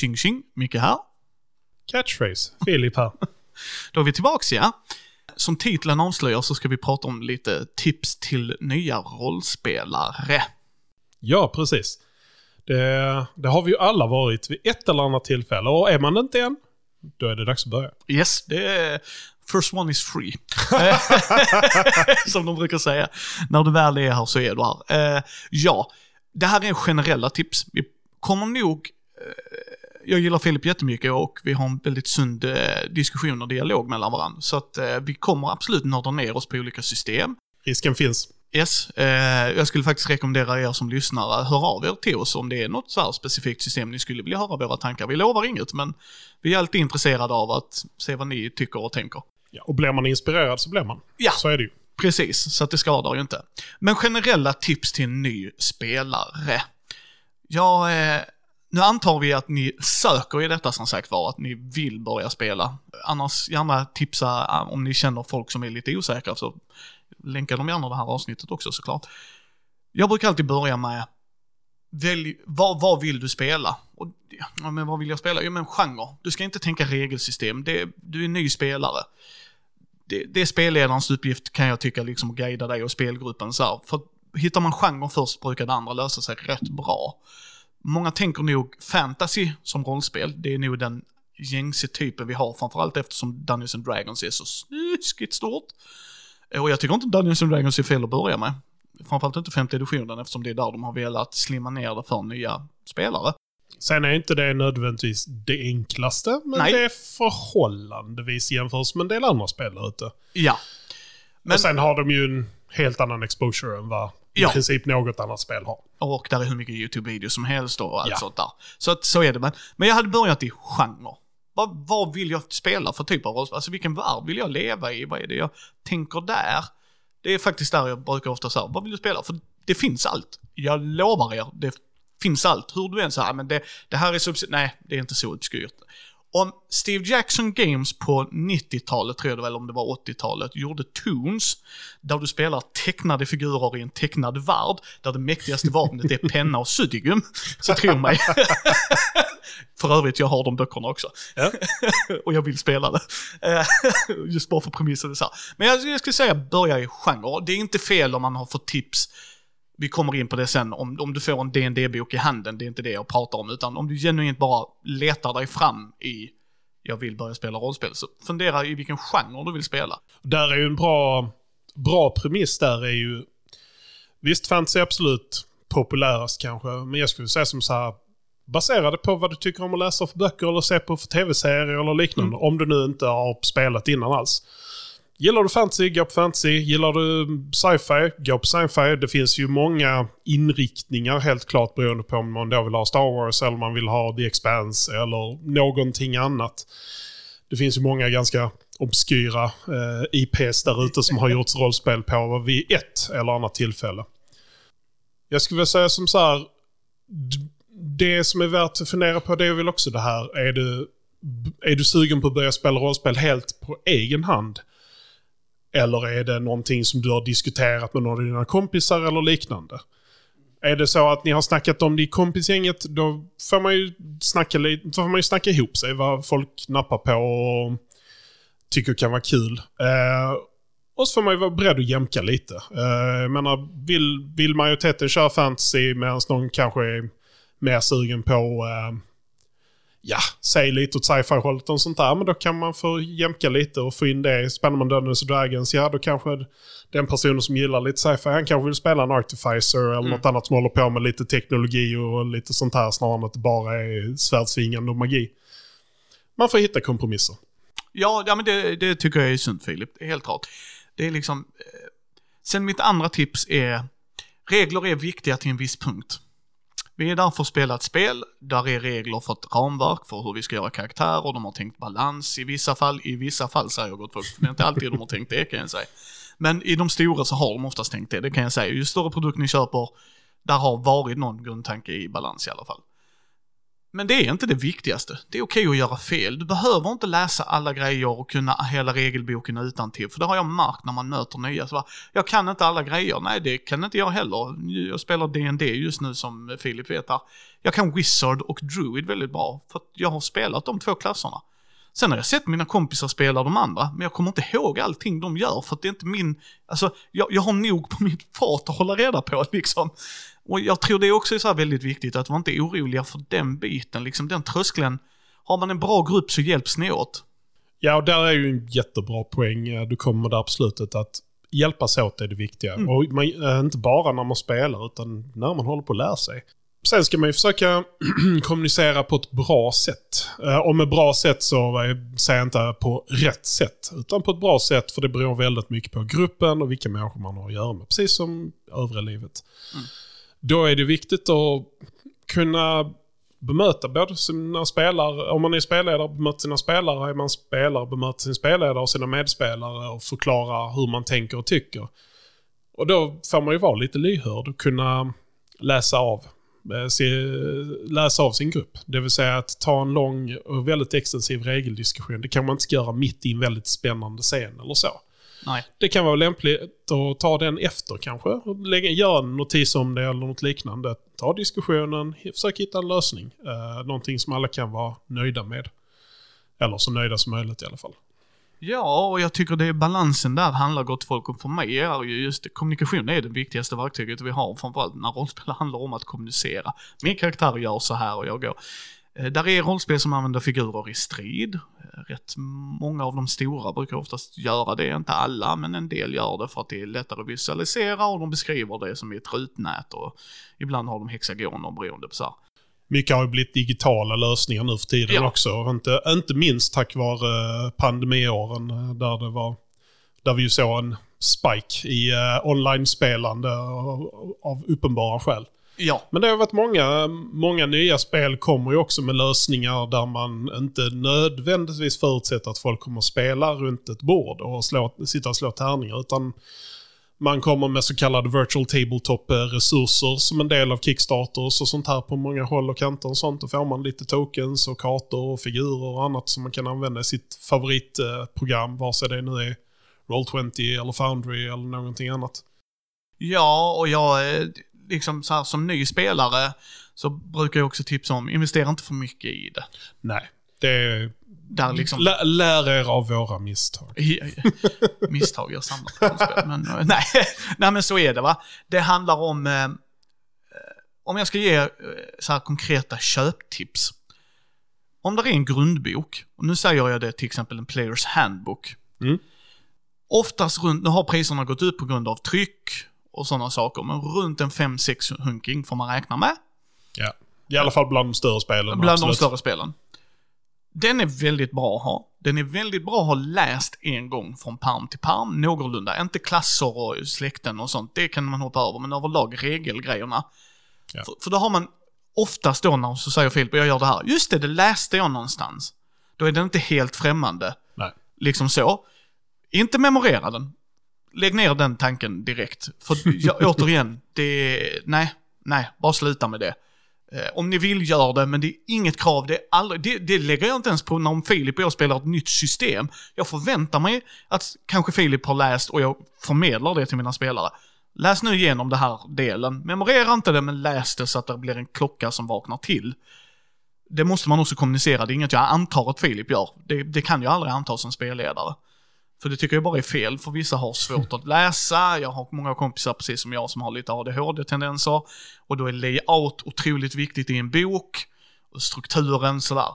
Tjing tjing, Micke här. Catchphrase, Filip här. Då är vi tillbaks ja. Som titeln avslöjar så ska vi prata om lite tips till nya rollspelare. Ja, precis. Det, det har vi ju alla varit vid ett eller annat tillfälle och är man det inte än, då är det dags att börja. Yes, det är... First one is free. Som de brukar säga. När du väl är här så är du här. Eh, ja, det här är generella tips. Vi kommer nog... Jag gillar Filip jättemycket och vi har en väldigt sund eh, diskussion och dialog mellan varandra. Så att eh, vi kommer absolut nörda ner oss på olika system. Risken finns. Yes, eh, jag skulle faktiskt rekommendera er som lyssnare, hör av er till oss om det är något så här specifikt system ni skulle vilja höra våra tankar. Vi lovar inget, men vi är alltid intresserade av att se vad ni tycker och tänker. Ja, och blir man inspirerad så blir man. Ja. Så är det ju. Precis, så att det skadar ju inte. Men generella tips till en ny spelare. Ja, eh, nu antar vi att ni söker i detta som sagt var, att ni vill börja spela. Annars gärna tipsa eh, om ni känner folk som är lite osäkra, så länkar de gärna det här avsnittet också såklart. Jag brukar alltid börja med, välj, vad, vad vill du spela? Och, ja, men vad vill jag spela? Jo men genre. Du ska inte tänka regelsystem, det, du är ny spelare. Det, det är spelledarens uppgift kan jag tycka, liksom att guida dig och spelgruppen så här. För hittar man genre först brukar det andra lösa sig rätt bra. Många tänker nog fantasy som rollspel, det är nog den gängse typen vi har, framförallt eftersom Dungeons and Dragons är så snuskigt stort. Och jag tycker inte Dungeons and Dragons är fel att börja med. Framförallt inte femte editionen eftersom det är där de har velat slimma ner det för nya spelare. Sen är inte det nödvändigtvis det enklaste, men Nej. det är förhållandevis jämfört med en del andra spel ute. Ja. Men, Och sen har de ju en helt annan exposure än vad i Ja. princip något annat spel har. och där är hur mycket YouTube-videos som helst och allt Ja. sånt där. Så att, så är det. Men, men jag hade börjat i genre. Vad, vad vill jag spela för typ av rollspel? Alltså vilken värld vill jag leva i? Vad är det jag tänker där? Det är faktiskt där jag brukar ofta säga, vad vill du spela? För det finns allt. Jag lovar er, det finns allt. Hur du än säger, men det, det här är subs... Nej, det är inte så obskyrt. Om Steve Jackson Games på 90-talet, tror jag det var, eller om det var 80-talet, gjorde Toons, där du spelar tecknade figurer i en tecknad värld, där det mäktigaste vapnet är penna och suddgum, så tro mig. För övrigt, jag har de böckerna också. Ja. och jag vill spela det. Eh, Just bara för premissen så här. Men jag, jag skulle säga börja i genre. Det är inte fel om man har fått tips. Vi kommer in på det sen, om, om du får en dd bok i handen, det är inte det jag pratar om, utan om du genuint bara letar dig fram i jag vill börja spela rollspel, så fundera i vilken genre du vill spela. Där är ju en bra, bra premiss där är ju... Visst, fantasy är absolut populärast kanske, men jag skulle säga som så här baserade på vad du tycker om att läsa för böcker eller se på för tv-serier eller liknande. Om du nu inte har spelat innan alls. Gillar du fantasy, gå på fantasy. Gillar du sci-fi, gå på sci-fi. Det finns ju många inriktningar helt klart beroende på om man då vill ha Star Wars eller man vill ha The Expanse eller någonting annat. Det finns ju många ganska obskyra eh, IPs där ute som har gjorts rollspel på vid ett eller annat tillfälle. Jag skulle vilja säga som så här. Det som är värt att fundera på det är väl också det här. Är du, är du sugen på att börja spela rollspel helt på egen hand? Eller är det någonting som du har diskuterat med någon av dina kompisar eller liknande? Är det så att ni har snackat om det i kompisgänget, då får man ju snacka, lite, då får man ju snacka ihop sig vad folk nappar på och tycker kan vara kul. Eh, och så får man ju vara beredd att jämka lite. Eh, jag menar, vill, vill majoriteten köra fantasy medan någon kanske är mer sugen på, eh, ja, säg lite åt sci-fi-hållet och sånt där, men då kan man få jämka lite och få in det. Spelar man Dungeons and Dragons, ja då kanske den personen som gillar lite sci-fi, han kanske vill spela en Artificer eller något annat som håller på med lite teknologi och lite sånt här snarare än att det bara är svärdsvingande och magi. Man får hitta kompromisser. Ja, ja men det, det tycker jag är sunt Filip, det är helt klart. Det är liksom... Eh, sen mitt andra tips är, regler är viktiga till en viss punkt. Vi är där för att spela ett spel, där är regler för ett ramverk för hur vi ska göra karaktärer, de har tänkt balans i vissa fall, i vissa fall säger jag gott folk, det är inte alltid de har tänkt det kan jag säga. Men i de stora så har de oftast tänkt det, det kan jag säga. Ju större produkt ni köper, där har varit någon grundtanke i balans i alla fall. Men det är inte det viktigaste. Det är okej att göra fel. Du behöver inte läsa alla grejer och kunna hela regelboken utan till. För det har jag märkt när man möter nya. Så bara, jag kan inte alla grejer. Nej, det kan inte jag heller. Jag spelar D&D just nu som Filip vet här. Jag kan Wizard och Druid väldigt bra. För att jag har spelat de två klasserna. Sen har jag sett mina kompisar spela de andra, men jag kommer inte ihåg allting de gör för att det är inte min, alltså jag, jag har nog på mitt fat att hålla reda på liksom. Och jag tror det också är så väldigt viktigt att vara inte oroliga för den biten, liksom den tröskeln. Har man en bra grupp så hjälps ni åt. Ja, och där är ju en jättebra poäng. Du kommer där på slutet att hjälpas åt är det viktiga. Mm. Och man, eh, inte bara när man spelar, utan när man håller på att lära sig. Sen ska man ju försöka kommunicera på ett bra sätt. Eh, och med bra sätt så säger jag inte på rätt sätt, utan på ett bra sätt för det beror väldigt mycket på gruppen och vilka människor man har att göra med. Precis som övriga livet. Mm. Då är det viktigt att kunna bemöta både sina spelare, om man är spelledare, bemöta sina spelare, är man spelare, bemöta sin spelledare och sina medspelare och förklara hur man tänker och tycker. Och då får man ju vara lite lyhörd och kunna läsa av eh, se, läsa av sin grupp. Det vill säga att ta en lång och väldigt extensiv regeldiskussion. Det kan man inte göra mitt i en väldigt spännande scen eller så. Nej. Det kan vara lämpligt att ta den efter kanske. Och lägga, göra en notis om det eller något liknande. Ta diskussionen, försök hitta en lösning. Eh, någonting som alla kan vara nöjda med. Eller så nöjda som möjligt i alla fall. Ja, och jag tycker det är balansen där handlar gott folk om. För mig är ju just kommunikation är det viktigaste verktyget vi har, framförallt när rollspel handlar om att kommunicera. Min karaktär gör så här och jag går. Eh, där är rollspel som använder figurer i strid. Eh, rätt många av de stora brukar oftast göra det, inte alla, men en del gör det för att det är lättare att visualisera och de beskriver det som i ett rutnät och ibland har de hexagoner beroende på så här mycket har ju blivit digitala lösningar nu för tiden ja. också. Inte, inte minst tack vare eh, pandemiåren där det var där vi ju såg en spike i uh, online-spelande av, av uppenbara skäl. Ja. Men det har varit många, många nya spel kommer ju också med lösningar där man inte nödvändigtvis förutsätter att folk kommer att spela runt ett bord och slå, sitta och slå tärningar. Utan man kommer med så kallade virtual tabletop-resurser som en del av Kickstarters och sånt här på många håll och kanter. Och sånt. Då får man lite tokens och kartor och figurer och annat som man kan använda i sitt favoritprogram, vare sig det nu är Roll20 eller Foundry eller någonting annat. Ja, och jag, eh, liksom så här som ny spelare, så brukar jag också tipsa om, investera inte för mycket i det. Nej, det där liksom... L lär er av våra misstag. misstag, jag samlar men eh, nej. nej, men så är det va. Det handlar om, eh, om jag ska ge eh, så här konkreta köptips. Om det är en grundbok, och nu säger jag det till exempel en Players Handbook. Mm. Oftast runt, nu har priserna gått upp på grund av tryck och sådana saker, men runt en 5-6 hunking får man räkna med. Ja, i alla fall bland de större spelen. Bland absolut. de större spelen. Den är väldigt bra att ha. Den är väldigt bra att ha läst en gång från parm till parm, någorlunda. Inte klasser och släkten och sånt, det kan man hoppa över, men överlag regelgrejerna. Ja. För, för då har man oftast då när så säger Filip, jag gör det här. Just det, det läste jag någonstans. Då är den inte helt främmande. Nej. Liksom så. Inte memorera den. Lägg ner den tanken direkt. För jag, återigen, det, nej, nej, bara sluta med det. Eh, om ni vill, gör det, men det är inget krav. Det, är aldrig, det, det lägger jag inte ens på när Filip och jag spelar ett nytt system. Jag förväntar mig att kanske Filip har läst och jag förmedlar det till mina spelare. Läs nu igenom den här delen. Memorera inte det, men läs det så att det blir en klocka som vaknar till. Det måste man också kommunicera, det är inget jag antar att Filip gör. Det, det kan jag aldrig anta som spelledare. För det tycker jag bara är fel, för vissa har svårt att läsa. Jag har många kompisar, precis som jag, som har lite ADHD-tendenser. Och då är layout otroligt viktigt i en bok. Och strukturen sådär.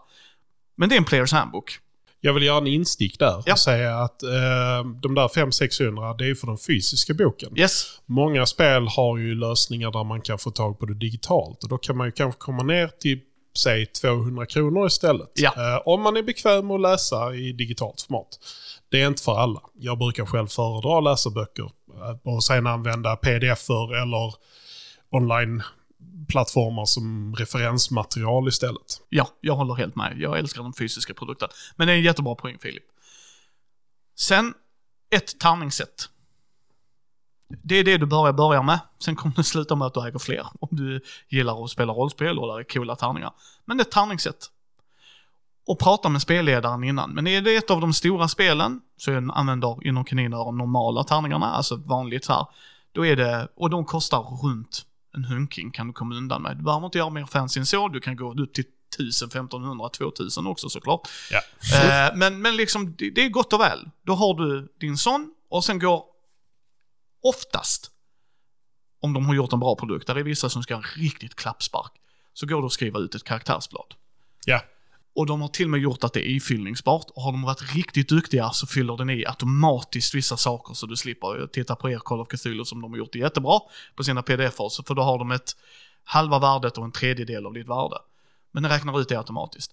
Men det är en Players Handbook. Jag vill göra en instick där ja. och säga att eh, de där 500-600, det är för den fysiska boken. Yes. Många spel har ju lösningar där man kan få tag på det digitalt. Och då kan man ju kanske komma ner till, säg 200 kronor istället. Ja. Eh, om man är bekväm med att läsa i digitalt format. Det är inte för alla. Jag brukar själv föredra att läsa böcker eh, och sen använda pdf-er eller online-plattformar som referensmaterial istället. Ja, jag håller helt med. Jag älskar den fysiska produkten. Men det är en jättebra poäng, Filip. Sen, ett tärningssätt. det är det du börjar börja med. Sen kommer det sluta med att du äger fler. Om du gillar att spela rollspel och där är coola tärningar. Men ett tärningssätt. Och prata med spelledaren innan. Men är det ett av de stora spelen, så jag använder inom kaninöron normala tärningarna, alltså vanligt här. Då är det, och de kostar runt en hunking kan du komma undan med. Du behöver inte göra mer fancy än så, du kan gå upp till 1000, 1500, 2000 också såklart. Ja. Eh, men, men liksom, det, det är gott och väl. Då har du din sån och sen går oftast, om de har gjort en bra produkt, där är vissa som ska ha en riktigt klappspark, så går det att skriva ut ett karaktärsblad. Ja. Och de har till och med gjort att det är ifyllningsbart. Och har de varit riktigt duktiga så fyller den i automatiskt vissa saker så du slipper titta på er Call of Cthulhu som de har gjort det jättebra på sina pdf-er. För då har de ett halva värdet och en tredjedel av ditt värde. Men den räknar ut det automatiskt.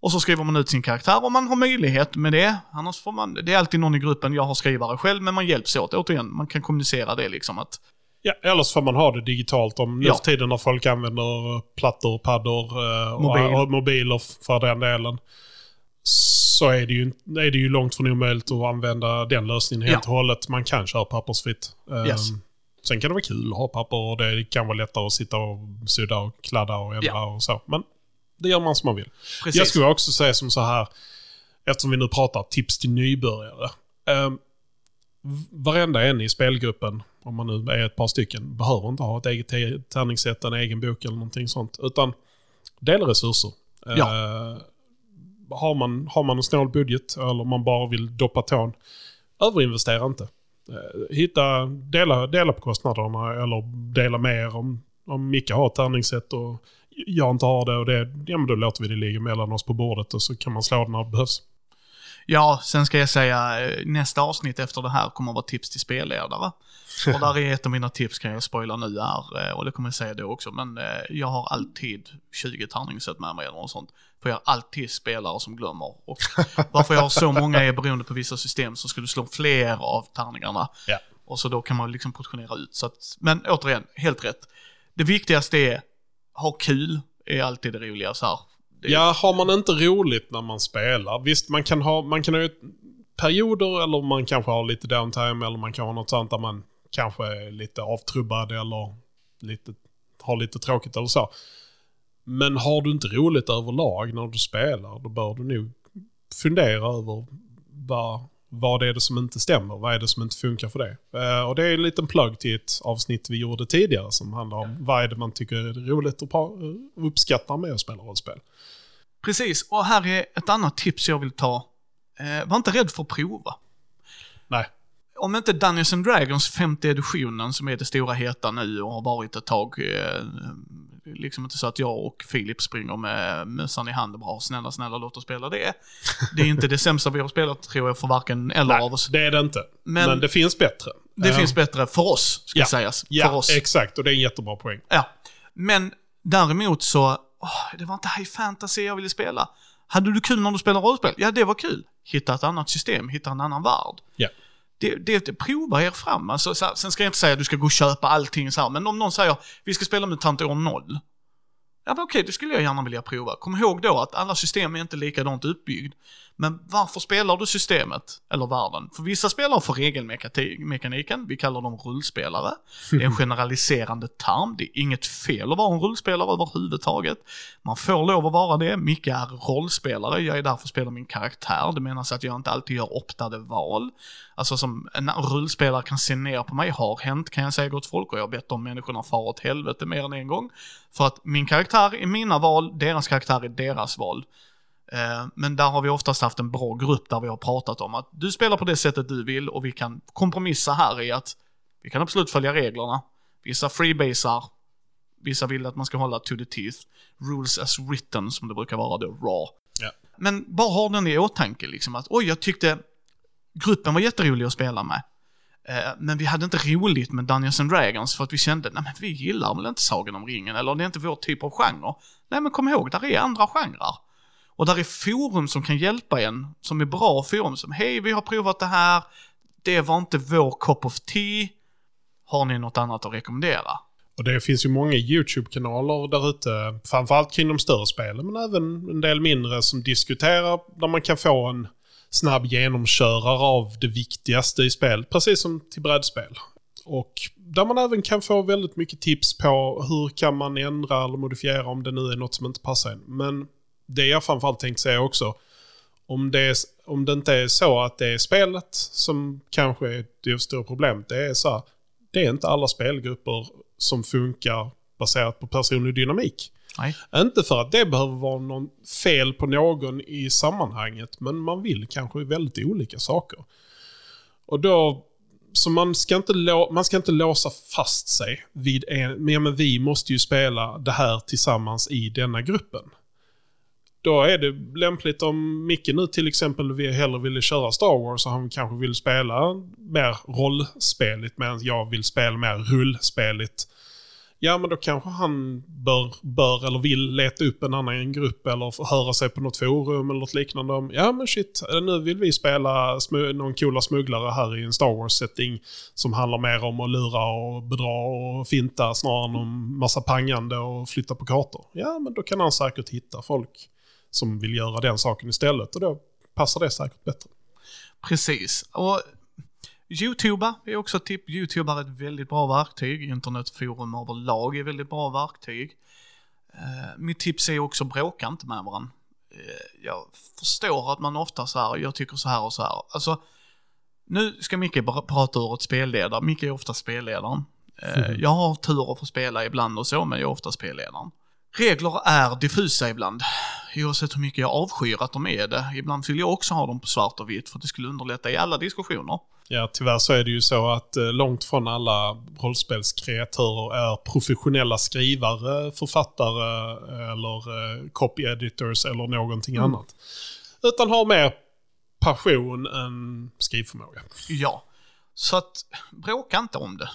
Och så skriver man ut sin karaktär om man har möjlighet med det. Annars får man, det är alltid någon i gruppen, jag har skrivare själv, men man hjälps åt. Återigen, man kan kommunicera det liksom att Ja, eller så får man ha det digitalt om nu Ja. för tiden när folk använder plattor, paddor eh, och, Mobil. och mobiler för den delen. Så är det, ju, är det ju långt från omöjligt att använda den lösningen helt Ja. och hållet. Man kan köra pappersfritt. Eh, Yes. Sen kan det vara kul att ha papper och det kan vara lättare att sitta och sudda och kladda och ändra Ja. och så. Men det gör man som man vill. precis. Jag skulle också säga som så här, eftersom vi nu pratar tips till nybörjare. Um, varenda en i spelgruppen, om man nu är ett par stycken, behöver inte ha ett eget tärningssätt, en egen bok eller någonting sånt. Utan dela resurser. Ja. Eh, har, man, har man en snål budget eller om man bara vill doppa tån, överinvestera inte. Eh, hitta, dela, dela på kostnaderna eller dela mer om, om Micke har ett tärningssätt och jag inte har det och det, ja men då låter vi det ligga mellan oss på bordet och så kan man slå det när det behövs. Ja, sen ska jag säga, eh, nästa avsnitt efter det här kommer att vara tips till spelledare. Och där är ett av mina tips, kan jag spoila nu, är, eh, och det kommer jag säga då också, men eh, jag har alltid 20 tärningssätt med mig eller något sånt. För jag har alltid spelare som glömmer. Och varför jag har så många är beroende på vissa system så ska du slå fler av tärningarna. Ja. Och så då kan man liksom portionera ut. Så att, men återigen, helt rätt. Det viktigaste är, ha kul, är alltid det roliga så här. Det- Ja, har man inte roligt när man spelar. Visst, man kan ha, man kan ha perioder eller man kanske har lite downtime eller man kan ha något sånt där man kanske är lite avtrubbad eller lite, har lite tråkigt eller så. Men har du inte roligt överlag när du spelar, då bör du nog fundera över vad, vad är det som inte stämmer? Vad är det som inte funkar för det? Eh, och det är en liten plugg till ett avsnitt vi gjorde tidigare som handlar om vad är det man tycker är roligt och uppskattar med att spela rollspel. Precis, och här är ett annat tips jag vill ta. Eh, var inte rädd för att prova. Nej. Om inte Dungeons and Dragons femte editionen, som är det stora heta nu och har varit ett tag, eh, liksom inte så att jag och Filip springer med mössan i hand och bara snälla, snälla låt oss spela det. Det är inte det sämsta vi har spelat tror jag för varken eller av oss. Det är det inte. Men, Men- det finns bättre. Det Eh, finns bättre för oss, ska ja. sägas. Ja, för oss. exakt. Och det är en jättebra poäng. Ja. Men däremot så, åh, det var inte high fantasy jag ville spela. Hade du kul när du spelar rollspel? Ja, det var kul. Hitta ett annat system, hitta en annan värld. Ja. Det, det, det, prova er fram. Alltså, så här, sen ska jag inte säga att du ska gå och köpa allting så här, men om någon säger vi ska spela MUTANT år 0. Ja, men okej, det skulle jag gärna vilja prova. Kom ihåg då att alla system är inte likadant uppbyggd. Men varför spelar du systemet, eller världen? För vissa spelar för regelmekaniken, vi kallar dem rullspelare. Det är en generaliserande term, det är inget fel att vara en rullspelare överhuvudtaget. Man får lov att vara det, Micke är rollspelare, jag är där för att spela min karaktär. Det menas att jag inte alltid gör optade val. Alltså som en rullspelare kan se ner på mig, har hänt kan jag säga gott folk och jag har bett de människorna fara åt helvete mer än en gång. För att min karaktär är mina val, deras karaktär är deras val. Eh, Men där har vi oftast haft en bra grupp där vi har pratat om att du spelar på det sättet du vill och vi kan kompromissa här i att vi kan absolut följa reglerna. Vissa freebasar, vissa vill att man ska hålla to the teeth. Rules as written som det brukar vara då, raw. Ja. Men bara ha den i åtanke liksom att oj, jag tyckte gruppen var jätterolig att spela med. Eh, Men vi hade inte roligt med Dungeons and Dragons för att vi kände, nej men vi gillar väl inte Sagan om ringen, eller det är inte vår typ av genre. Nej men kom ihåg, där är andra genrer. Och där är forum som kan hjälpa en, som är bra forum, som hej vi har provat det här, det var inte vår cup of tea, har ni något annat att rekommendera? Och det finns ju många YouTube-kanaler där ute, framförallt kring de större spelen, men även en del mindre som diskuterar, där man kan få en snabb genomkörare av det viktigaste i spel, precis som till brädspel. Och där man även kan få väldigt mycket tips på hur kan man ändra eller modifiera om det nu är något som inte passar en. Men det jag framförallt tänkte säga också, om det, är, om det inte är så att det är spelet som kanske är det stora problemet, det är så här, det är inte alla spelgrupper som funkar baserat på personlig dynamik. Nej. Inte för att det behöver vara någon fel på någon i sammanhanget, men man vill kanske väldigt olika saker. Och då, så man ska inte, man ska inte låsa fast sig vid en, men, men vi måste ju spela det här tillsammans i denna gruppen. Då är det lämpligt om Micke nu till exempel vi hellre ville köra Star Wars och han kanske vill spela mer rollspeligt medan jag vill spela mer rullspeligt. Ja, men då kanske han bör, bör eller vill leta upp en annan grupp eller höra sig på något forum eller något liknande om ja men shit, nu vill vi spela någon coola smugglare här i en Star Wars-setting som handlar mer om att lura och bedra och finta snarare än om massa pangande och flytta på kartor. Ja, men då kan han säkert hitta folk som vill göra den saken istället och då passar det säkert bättre. Precis. Och Youtuba är också ett tips. Youtube är ett väldigt bra verktyg. Internetforum överlag är väldigt bra verktyg. Uh, mitt tips är också bråka inte med varandra. Uh, jag förstår att man ofta så här, jag tycker så här och så här. Alltså, nu ska Micke prata ur ett spelledare. Micke är ofta spelledaren. Mm. Jag har tur att få spela ibland och så, men jag är ofta spelledaren. Regler är diffusa ibland. Oavsett hur mycket jag avskyr att de är det. Ibland vill jag också ha dem på svart och vitt för att det skulle underlätta i alla diskussioner. Ja, tyvärr så är det ju så att eh, långt från alla rollspelskreatörer är professionella skrivare, författare eller eh, copy editors eller någonting mm. annat. Utan har mer passion än skrivförmåga. Ja. Så att, bråka inte om det.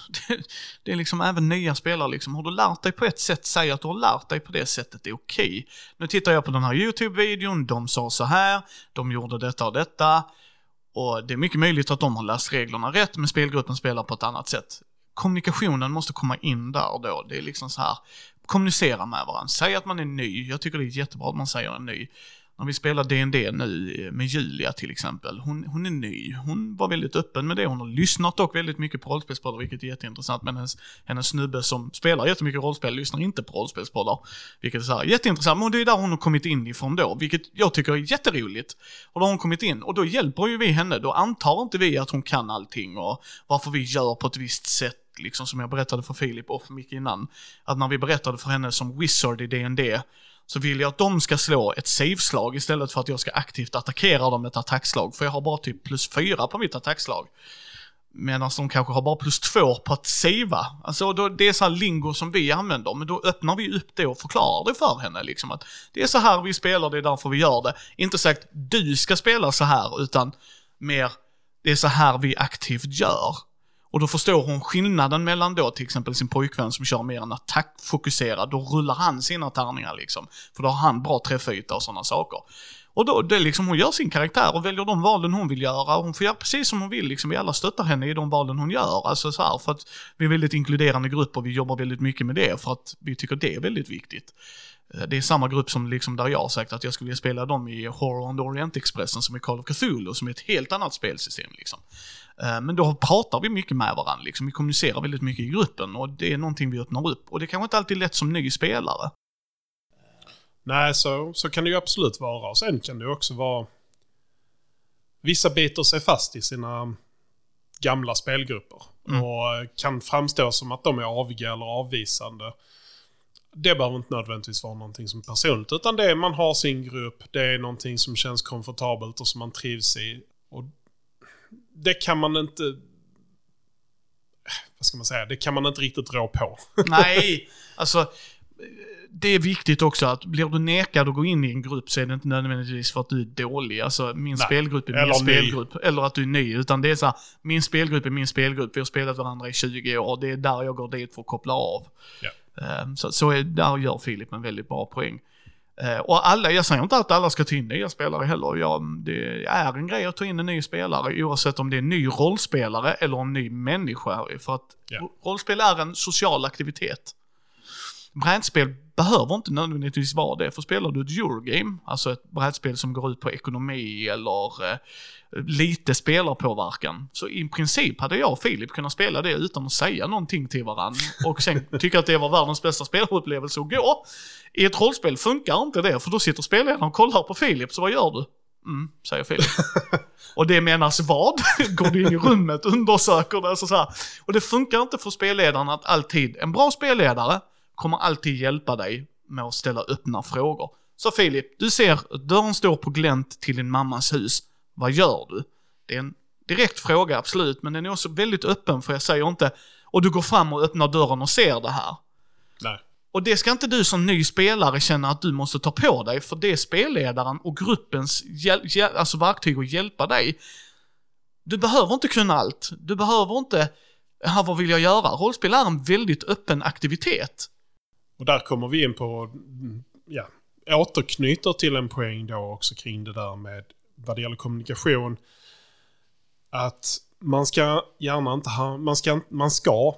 Det är liksom även nya spelare liksom, har du lärt dig på ett sätt, säg att du har lärt dig på det sättet, det är okej. Okay. Nu tittar jag på den här YouTube-videon, de sa så här, de gjorde detta och detta. Och det är mycket möjligt att de har läst reglerna rätt, men spelgruppen spelar på ett annat sätt. Kommunikationen måste komma in där och då. Det är liksom så här, kommunicera med varandra. Säg att man är ny. Jag tycker det är jättebra att man säger en ny. När vi spelar D&D nu med Julia till exempel, hon, hon är ny. Hon var väldigt öppen med det. Hon har lyssnat dock väldigt mycket på rollspelspoddar, vilket är jätteintressant. Men hennes, hennes snubbe som spelar jättemycket rollspel lyssnar inte på rollspelspoddar. Vilket är så här, jätteintressant, men det är där hon har kommit in ifrån då, vilket jag tycker är jätteroligt. Och då har hon kommit in, och då hjälper ju vi henne. Då antar inte vi att hon kan allting och varför vi gör på ett visst sätt liksom som jag berättade för Filip och Micke innan. Att när vi berättade för henne som wizard i D&D så vill jag att de ska slå ett save-slag istället för att jag ska aktivt attackera dem med ett attackslag. För jag har bara typ plus fyra på mitt attackslag. Medan de kanske har bara plus två på att savea. Alltså då, det är så här lingo som vi använder, men då öppnar vi upp det och förklarar det för henne liksom att det är så här vi spelar, det är därför vi gör det. Inte sagt du ska spela så här, utan mer det är så här vi aktivt gör. Och då förstår hon skillnaden mellan då till exempel sin pojkvän som kör mer en attackfokuserad, då rullar han sina tärningar liksom. För då har han bra träffyta och sådana saker. Och då, det är liksom, hon gör sin karaktär och väljer de valen hon vill göra. Hon får göra precis som hon vill, liksom. Vi alla stöttar henne i de valen hon gör. Alltså så här, för att vi är väldigt inkluderande grupp och vi jobbar väldigt mycket med det för att vi tycker det är väldigt viktigt. Eh, det är samma grupp som liksom där jag har sagt att jag skulle vilja spela dem i Horror on the Orient Expressen som är Call of Cthulhu, som är ett helt annat spelsystem liksom. Eh, men då pratar vi mycket med varandra, liksom. vi kommunicerar väldigt mycket i gruppen och det är någonting vi öppnar upp. Och det kanske inte alltid är lätt som ny spelare. Nej, så, så kan det ju absolut vara. Och sen kan det också vara... Vissa biter sig fast i sina gamla spelgrupper. Mm. Och kan framstå som att de är aviga eller avvisande. Det behöver inte nödvändigtvis vara någonting som är personligt. Utan det är man har sin grupp, det är någonting som känns komfortabelt och som man trivs i. Och det kan man inte... Vad ska man säga? Det kan man inte riktigt rå på. Nej, alltså det är viktigt också att blir du nekad att gå in i en grupp så är det inte nödvändigtvis för att du är dålig. Alltså min Nej. spelgrupp är min eller spelgrupp. Ny. Eller att du är ny. Utan det är så här, min spelgrupp är min spelgrupp. Vi har spelat varandra i 20 år. Det är där jag går dit för att koppla av. Ja. Ehm, så, så är, där gör Filip en väldigt bra poäng. Ehm, och alla, jag säger inte att alla ska ta in nya spelare heller. Ja, det är en grej att ta in en ny spelare oavsett om det är en ny rollspelare eller en ny människa. För att ja. rollspel är en social aktivitet. Brädspel behöver inte nödvändigtvis vara det, för spelar du ett Eurogame, alltså ett brädspel som går ut på ekonomi eller eh, lite spelarpåverkan, så i princip hade jag och Filip kunnat spela det utan att säga någonting till varandra och sen tycka att det var världens bästa spelupplevelse att gå. I ett rollspel funkar inte det, för då sitter spelledaren och kollar på Filip, så vad gör du? Mm, säger Filip. och det menas vad? Går du in i rummet, undersöker det, så, så här. Och det funkar inte för spelledaren att alltid, en bra spelledare kommer alltid hjälpa dig med att ställa öppna frågor. Så Filip, du ser att dörren står på glänt till din mammas hus. Vad gör du? Det är en direkt fråga, absolut, men den är också väldigt öppen för jag säger inte och du går fram och öppnar dörren och ser det här. Nej. Och det ska inte du som ny spelare känna att du måste ta på dig, för det är spelledaren och gruppens alltså verktyg att hjälpa dig. Du behöver inte kunna allt. Du behöver inte, här vad vill jag göra? Rollspel är en väldigt öppen aktivitet. Och där kommer vi in på, ja, återknyter till en poäng då också kring det där med vad det gäller kommunikation. Att man ska gärna inte ha, man ska, man ska,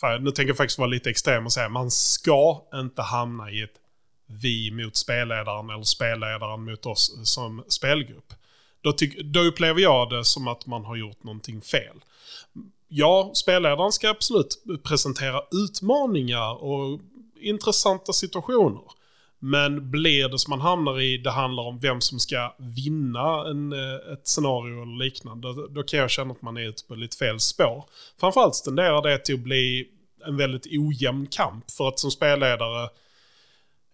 för nu tänker jag faktiskt vara lite extrem och säga, man ska inte hamna i ett vi mot spelledaren eller spelledaren mot oss som spelgrupp. Då, tyck, då upplever jag det som att man har gjort någonting fel. Ja, spelledaren ska absolut presentera utmaningar och intressanta situationer. Men blir det som man hamnar i, det handlar om vem som ska vinna en, eh, ett scenario eller liknande, då, då kan jag känna att man är ute på lite fel spår. Framförallt tenderar det till att bli en väldigt ojämn kamp. För att som spelledare,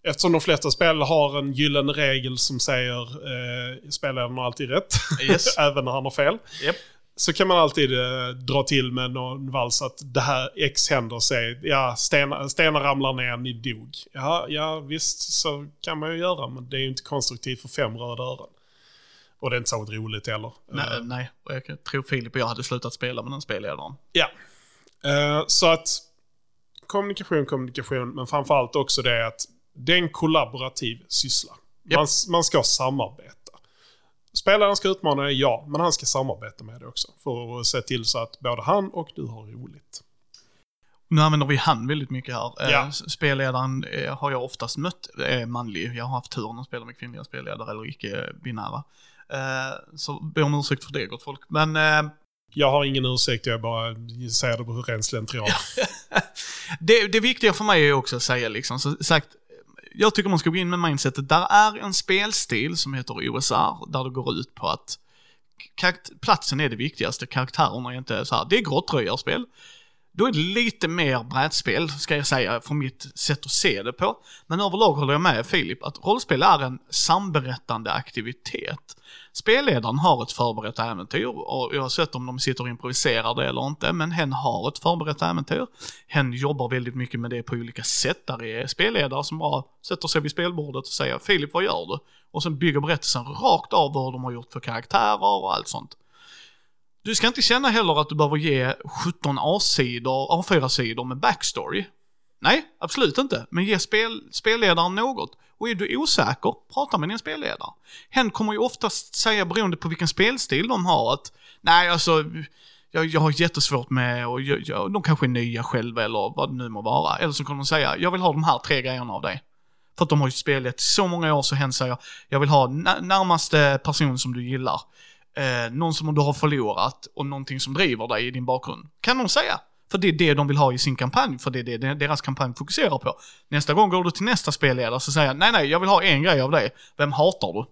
eftersom de flesta spel har en gyllene regel som säger eh, spelledaren har alltid rätt, Yes. även när han har fel. Japp. Så kan man alltid eh, dra till med någon vals att det här X händer sig. Ja, stenar, stenar ramlar ner, ni dog. Ja, ja, visst så kan man ju göra, men det är ju inte konstruktivt för fem röda öron. Och det är inte så roligt heller. Nej, Eh, nej, och jag tror Filip och jag hade slutat spela med den spelledaren. Ja. Eh, så att kommunikation, kommunikation, men framförallt också det att det är en kollaborativ syssla. Japp. Man, man ska samarbeta. Spelaren ska utmana dig, ja, men han ska samarbeta med dig också. För att se till så att både han och du har roligt. Nu använder vi han väldigt mycket här. Eh, Ja. Spelledaren eh, har jag oftast mött, är manlig. Jag har haft turen att spela med kvinnliga spelledare eller icke-binära. Eh, Så be om ursäkt för det gott folk. Men eh, Jag har ingen ursäkt, jag bara säger det på ren slentrian. det, det viktiga för mig är också att säga liksom, så sagt, jag tycker man ska gå in med mindsetet, där är en spelstil som heter OSR, där det går ut på att platsen är det viktigaste, karaktärerna är inte så här, det är grottröjarspel. Då är det lite mer brädspel, ska jag säga, från mitt sätt att se det på. Men överlag håller jag med Filip, att rollspel är en samberättande aktivitet. Spelledaren har ett förberett äventyr, och oavsett om de sitter och improviserar det eller inte, men hen har ett förberett äventyr. Hen jobbar väldigt mycket med det på olika sätt. Där är spelledare som bara sätter sig vid spelbordet och säger Filip, vad gör du? Och sen bygger berättelsen rakt av vad de har gjort för karaktärer och allt sånt. Du ska inte känna heller att du behöver ge 17 A-sidor, A4-sidor med backstory. Nej, absolut inte. Men ge spel, spelledaren något. Och är du osäker, prata med din spelledare. Hen kommer ju oftast säga, beroende på vilken spelstil de har, att nej alltså, jag, jag har jättesvårt med, och jag, jag, de kanske är nya själva eller vad det nu må vara. Eller så kommer de säga, jag vill ha de här tre grejerna av dig. För att de har ju spelat så många år så hen säger, jag vill ha närmaste person som du gillar. Eh, någon som du har förlorat och någonting som driver dig i din bakgrund. Kan de säga. För det är det de vill ha i sin kampanj, för det är det deras kampanj fokuserar på. Nästa gång går du till nästa spelledare så säger nej nej, jag vill ha en grej av dig. Vem hatar du?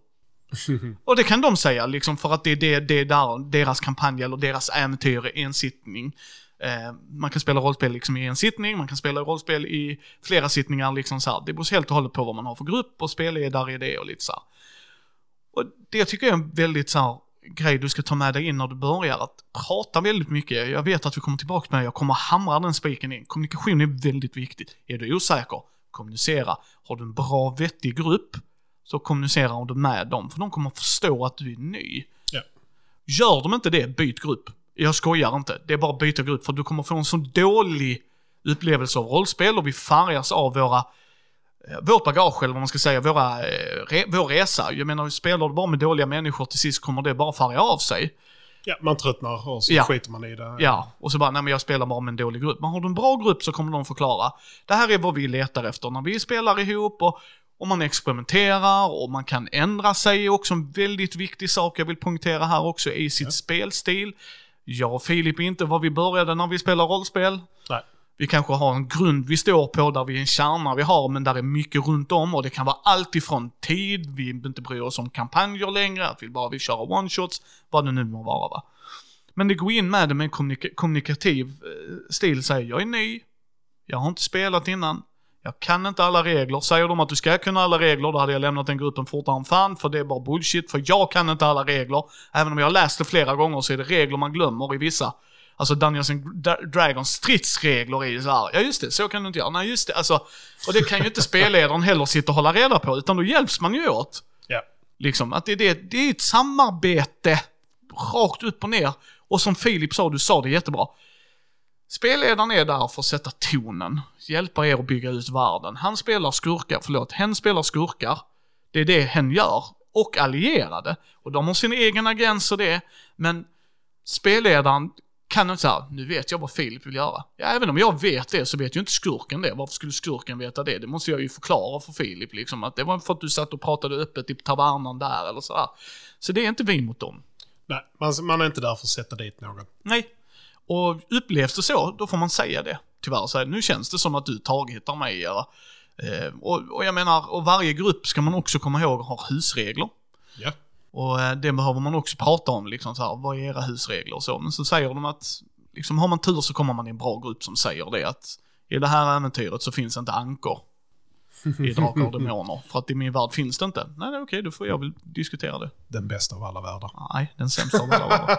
Och det kan de säga, liksom för att det är det, det är där deras kampanj eller deras äventyr är en sittning. Eh, man kan spela rollspel liksom i en sittning, man kan spela rollspel i flera sittningar. Liksom så här. Det beror helt och hållet på vad man har för grupp och spelledare i det och lite så här. Och det tycker jag är en väldigt så här, grej du ska ta med dig in när du börjar, att prata väldigt mycket. Jag vet att vi kommer tillbaka med jag kommer hamra den spiken in. Kommunikation är väldigt viktigt. Är du osäker, kommunicera. Har du en bra, vettig grupp, så kommunicerar du med dem, för de kommer förstå att du är ny. Ja. Gör de inte det, byt grupp. Jag skojar inte. Det är bara att byta grupp, för du kommer få en så dålig upplevelse av rollspel och vi färgas av våra vårt bagage, eller vad man ska säga, våra, eh, re, vår resa. Jag menar, spelar du bara med dåliga människor till sist kommer det bara färga av sig. Ja, man tröttnar och så Ja. skiter man i det. Ja, och så bara, nej men jag spelar bara med en dålig grupp. Men har du en bra grupp så kommer de förklara. Det här är vad vi letar efter när vi spelar ihop och, och man experimenterar och man kan ändra sig. Också en väldigt viktig sak jag vill poängtera här också i sitt spelstil. Jag och Filip är inte vad vi började när vi spelar rollspel. Nej. Vi kanske har en grund vi står på där vi är en kärna vi har, men där är mycket runt om och det kan vara allt ifrån tid, vi inte bryr oss om kampanjer längre, att vi bara vill köra one-shots, vad det nu må vara va. Men det går in med det med en kommunik kommunikativ eh, stil, säger jag är ny, jag har inte spelat innan, jag kan inte alla regler. Säger de att du ska kunna alla regler, då hade jag lämnat den gruppen fortare än fan, för det är bara bullshit, för jag kan inte alla regler. Även om jag har läst det flera gånger så är det regler man glömmer i vissa. Alltså Dungeons and Dra- Dragons stridsregler är ju så här. ja just det, så kan du inte göra, nej just det, alltså. Och det kan ju inte spelledaren heller sitta och hålla reda på, utan då hjälps man ju åt. Ja. Liksom, att det, är det, det är ett samarbete, rakt upp och ner. Och som Filip sa, du sa det jättebra. Spelledaren är där för att sätta tonen, hjälpa er att bygga ut världen. Han spelar skurkar, förlåt, hen spelar skurkar. Det är det hen gör. Och allierade. Och de har sin egen agens och det, men spelledaren kan inte säga, nu vet jag vad Filip vill göra. Ja, även om jag vet det så vet ju inte skurken det. Varför skulle skurken veta det? Det måste jag ju förklara för Filip liksom. Att det var för att du satt och pratade öppet i tavernan där eller sådär. Så det är inte vi mot dem. Nej, man, man är inte där för att sätta dit någon. Nej. Och upplevs det så, då får man säga det. Tyvärr, så här, nu känns det som att du taghittar mig. Eller, eh, och, och jag menar, och varje grupp ska man också komma ihåg har husregler. Ja. Och eh, det behöver man också prata om, liksom så här, vad är era husregler och så. Men så säger de att, liksom har man tur så kommer man i en bra grupp som säger det att i det här äventyret så finns inte ankor i Drakar och Demoner. För att i min värld finns det inte. Nej, okej, då får jag väl diskutera det. Den bästa av alla världar. Nej, den sämsta av alla världar.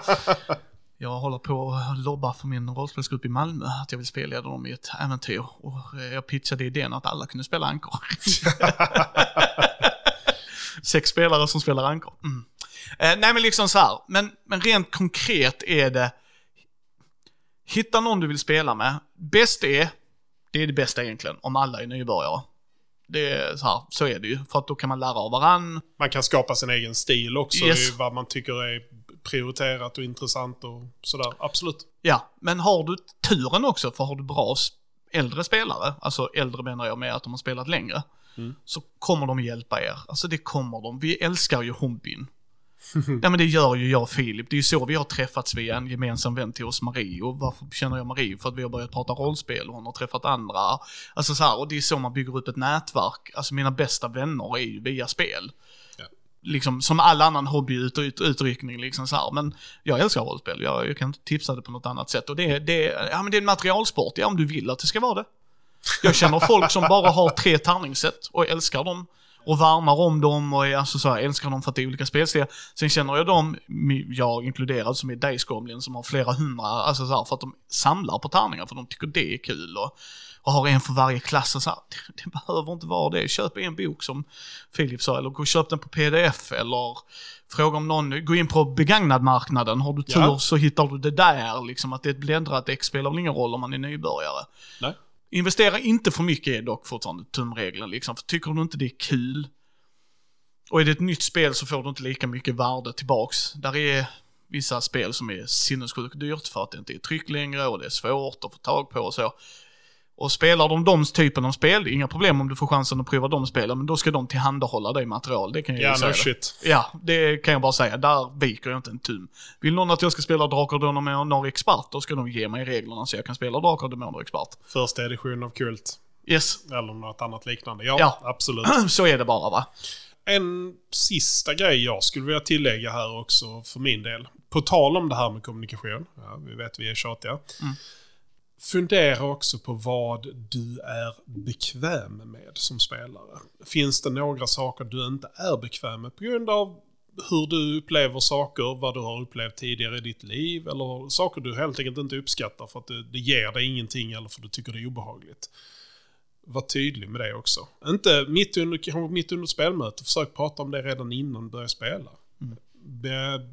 Jag håller på att lobba för min rollspelsgrupp i Malmö, att jag vill spelleda dem i ett äventyr. Och eh, jag pitchade idén att alla kunde spela ankor. Sex spelare som spelar ankor. Mm. Eh, nej men liksom så här. Men, men rent konkret är det, hitta någon du vill spela med. Bäst är, det är det bästa egentligen, om alla är nybörjare. Det är så här, så är det ju. För att då kan man lära av varann. Man kan skapa sin egen stil också, Yes. vad man tycker är prioriterat och intressant och sådär. Absolut. Ja, men har du turen också, för har du bra äldre spelare, alltså äldre menar jag med att de har spelat längre, så kommer de hjälpa er. Alltså det kommer de. Vi älskar ju hobbyn. ja men det gör ju jag och Filip. Det är ju så vi har träffats via en gemensam vän till oss, Marie. Och varför känner jag Marie? För att vi har börjat prata rollspel och hon har träffat andra. Alltså så här, och det är så man bygger upp ett nätverk. Alltså mina bästa vänner är ju via spel. Ja. Liksom som all annan hobbyutryckning liksom så här. Men jag älskar rollspel. Jag, jag kan inte tipsa det på något annat sätt. Och det, det, ja, men det är en materialsport, ja om du vill att det ska vara det. Jag känner folk som bara har tre tärningssätt och älskar dem. Och värnar om dem och är, alltså så här, älskar dem för att det är olika spelstilar. Sen känner jag dem, jag inkluderad, som är Dice Goblin, som har flera hundra, alltså så här, för att de samlar på tärningar för de tycker det är kul. Och, och har en för varje klass och så här, det, det behöver inte vara det. Köp en bok som Filip sa, eller gå och köp den på pdf, eller fråga om någon, gå in på begagnadmarknaden, har du tur Ja. så hittar du det där, liksom att det är ett bläddrat ex spelar väl ingen roll om man är nybörjare. Nej. Investera inte för mycket är dock fortfarande tumregeln liksom. För tycker du inte det är kul och är det ett nytt spel så får du inte lika mycket värde tillbaks. Där är vissa spel som är sinnessjukt dyrt för att det inte är tryck längre och det är svårt att få tag på och så. Och spelar de de typen av spel, inga problem om du får chansen att prova de spelen, men då ska de tillhandahålla dig material. Det kan jag Ja, säga. no det. shit. Ja, det kan jag bara säga. Där viker jag inte en tum. Vill någon att jag ska spela Drakar och Demoner några expert, då ska de ge mig reglerna så jag kan spela Drakar och Demoner expert. Första edition av Kult. Yes, Eller något annat liknande. Ja, Ja. absolut. så är det bara va. En sista grej jag skulle vilja tillägga här också för min del. På tal om det här med kommunikation. Ja, vi vet vi är tjatiga. Fundera också på vad du är bekväm med som spelare. Finns det några saker du inte är bekväm med på grund av hur du upplever saker, vad du har upplevt tidigare i ditt liv eller saker du helt enkelt inte uppskattar för att det, det ger dig ingenting eller för att du tycker det är obehagligt. Var tydlig med det också. Inte mitt under, kanske mitt under spelmöte, försök prata om det redan innan du börjar spela. Be,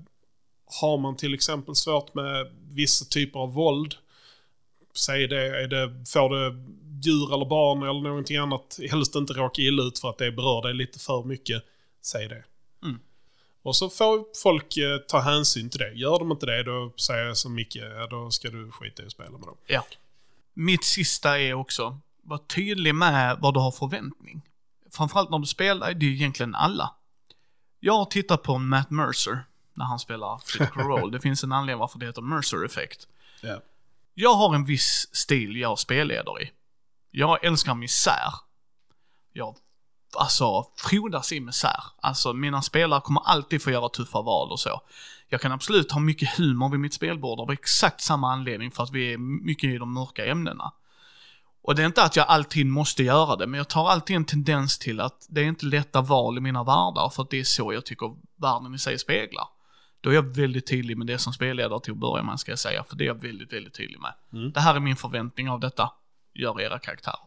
har man till exempel svårt med vissa typer av våld, säg det, är det, får det djur eller barn eller någonting annat helst inte råka illa ut för att det berör dig lite för mycket, säg det. Mm. Och så får folk eh, ta hänsyn till det. Gör de inte det, då säger jag som Micke, ja, då ska du skita i att spela med dem. Ja. Mitt sista är också, var tydlig med vad du har förväntning. Framförallt när du spelar, det är ju egentligen alla. Jag har tittat på Matt Mercer när han spelar Critical Role. Det finns en anledning varför det heter Mercer-effekt. Ja. Jag har en viss stil jag spelleder i. Jag älskar misär. Jag, alltså, frodas i misär. Alltså, mina spelare kommer alltid få göra tuffa val och så. Jag kan absolut ha mycket humor vid mitt spelbord av exakt samma anledning för att vi är mycket i de mörka ämnena. Och det är inte att jag alltid måste göra det, men jag tar alltid en tendens till att det är inte lätta val i mina världar, för att det är så jag tycker världen i sig speglar. Då är jag väldigt tydlig med det som spelledare till att börja med, ska jag säga, för det är jag väldigt, väldigt tydlig med. Det här är min förväntning av detta. Gör era karaktärer.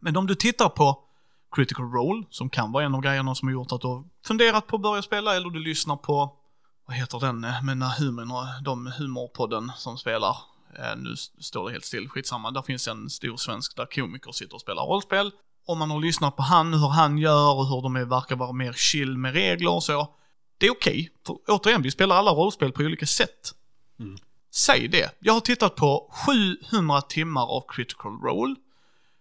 Men om du tittar på Critical Role, som kan vara en av grejerna som har gjort att du har funderat på att börja spela, eller du lyssnar på, vad heter den, eh, humorn och de humorpodden som spelar. Eh, nu står det helt still, skitsamma. Där finns en stor svensk där komiker sitter och spelar rollspel. Om man har lyssnat på han, hur han gör och hur de är, verkar vara mer chill med regler och så. Det är okej, för återigen, vi spelar alla rollspel på olika sätt. Säg det. Jag har tittat på 700 timmar av critical role.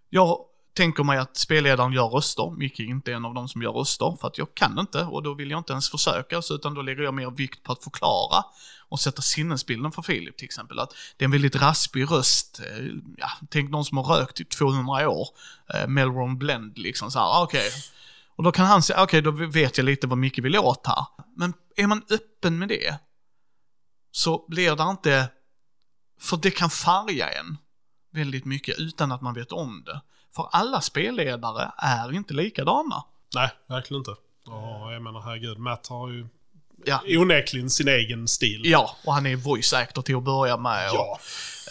Jag tänker mig att spelledaren gör röster. Micke är inte en av de som gör röster, för att jag kan inte och då vill jag inte ens försöka, så utan då lägger jag mer vikt på att förklara och sätta sinnesbilden för Filip till exempel. Att det är en väldigt raspig röst. eh, Ja, tänk någon som har rökt i 200 år. Eh, Melron Blend liksom så här, okej. Och då kan han säga, okej då vet jag lite vad Micke vill åt här. Men är man öppen med det, så blir det inte, för det kan färga en väldigt mycket utan att man vet om det. För alla spelledare är inte likadana. Nej, verkligen inte. Och jag menar herregud, Matt har ju Ja. onekligen sin egen stil. Ja, och han är voice actor till att börja med. Och, Ja.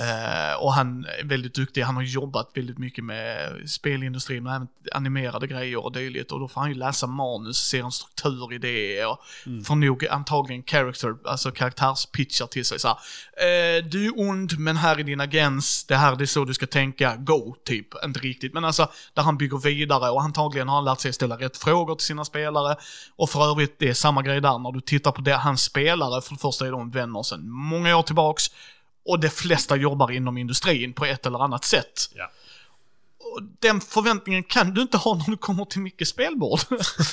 Eh, och han är väldigt duktig. Han har jobbat väldigt mycket med spelindustrin och även animerade grejer och dylikt. Och då får han ju läsa manus, se en struktur i det och får nog antagligen character, alltså karaktärspitchar till sig så här. Eh, du är ond, men här är din agens. Det här det är så du ska tänka. Go, typ. Inte riktigt, men alltså där han bygger vidare och antagligen har han lärt sig ställa rätt frågor till sina spelare. Och för övrigt, det är samma grej där när du tittar på det, hans spelare, för det första är de vänner sedan många år tillbaks. Och de flesta jobbar inom industrin på ett eller annat sätt. Ja. Och den förväntningen kan du inte ha när du kommer till mycket spelbord.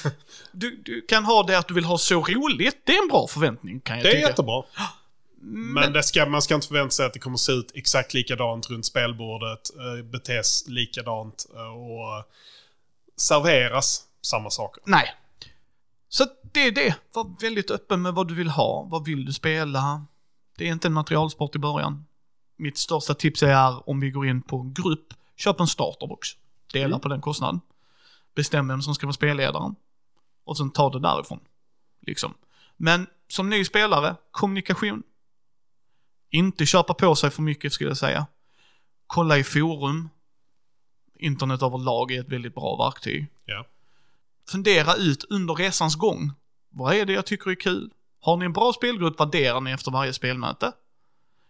du, du kan ha det att du vill ha så roligt, det är en bra förväntning kan jag Det är tycka. jättebra. Men det ska, man ska inte förvänta sig att det kommer se ut exakt likadant runt spelbordet, eh, betes likadant eh, och serveras samma saker. Nej. Så det är det. Var väldigt öppen med vad du vill ha. Vad vill du spela? Det är inte en materialsport i början. Mitt största tips är om vi går in på en grupp, köp en starterbox. Dela på den kostnaden. Bestäm vem som ska vara spelledaren. Och sen ta det därifrån. Liksom. Men som ny spelare, kommunikation. Inte köpa på sig för mycket skulle jag säga. Kolla i forum. Internet överlag är ett väldigt bra verktyg Ja. fundera ut under resans gång. Vad är det jag tycker är kul? Har ni en bra spelgrupp, värderar ni efter varje spelmöte.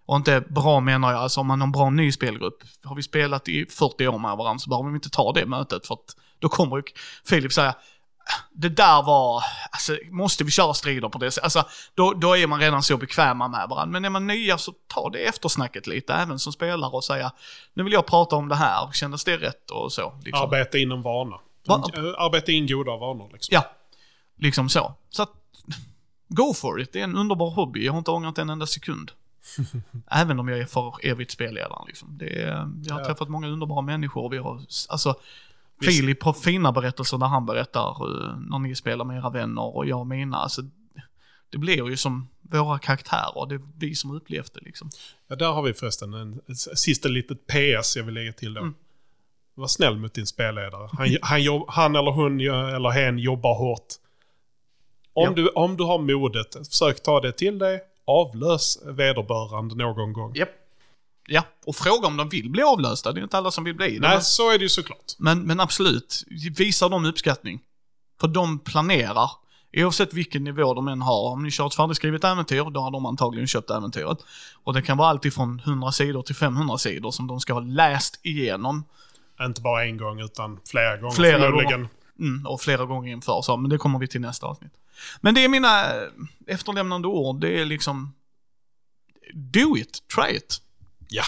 Och inte bra menar jag, alltså om man har en bra ny spelgrupp. Har vi spelat i 40 år med varandra så behöver vi inte ta det mötet för att då kommer ju Filip säga det där var, alltså måste vi köra strider på det sättet? Alltså, då, då är man redan så bekväma med varandra. Men är man nya så ta det eftersnacket lite, även som spelare och säga, nu vill jag prata om det här, kändes det rätt och så. Liksom. Arbeta in en vana. Va? Eh, Arbeta in goda vanor liksom. Ja, liksom så. Så att, go for it. Det är en underbar hobby. Jag har inte ångrat en enda sekund. Även om jag är för evigt spelledare liksom. Det är, jag har Ja. träffat många underbara människor vi har, alltså, Visst. Filip har fina berättelser när han berättar eh, när ni spelar med era vänner och jag och mina. Alltså, det blir ju som våra karaktärer. Det är vi som upplevt det liksom. Ja, där har vi förresten en, ett sista litet PS jag vill lägga till då. Mm. Var snäll mot din spelledare. Han, han, jobb, han eller hon eller hen jobbar hårt. Om, Ja. du, om du har modet, försök ta det till dig. Avlös vederbörande någon gång. Japp. Ja, och fråga om de vill bli avlösta. Det är inte alla som vill bli det. Nej, så är det ju såklart. Men, men absolut, visa dem uppskattning. För de planerar, oavsett vilken nivå de än har. Om ni kör ett färdigskrivet äventyr, då har de antagligen köpt äventyret. Och det kan vara allt ifrån 100 sidor till 500 sidor som de ska ha läst igenom. Inte bara en gång utan flera gånger Flera förmodligen. Mm, och flera gånger inför så, men det kommer vi till nästa avsnitt. Men det är mina eh, efterlämnande ord, det är liksom... Do it, try it. Ja.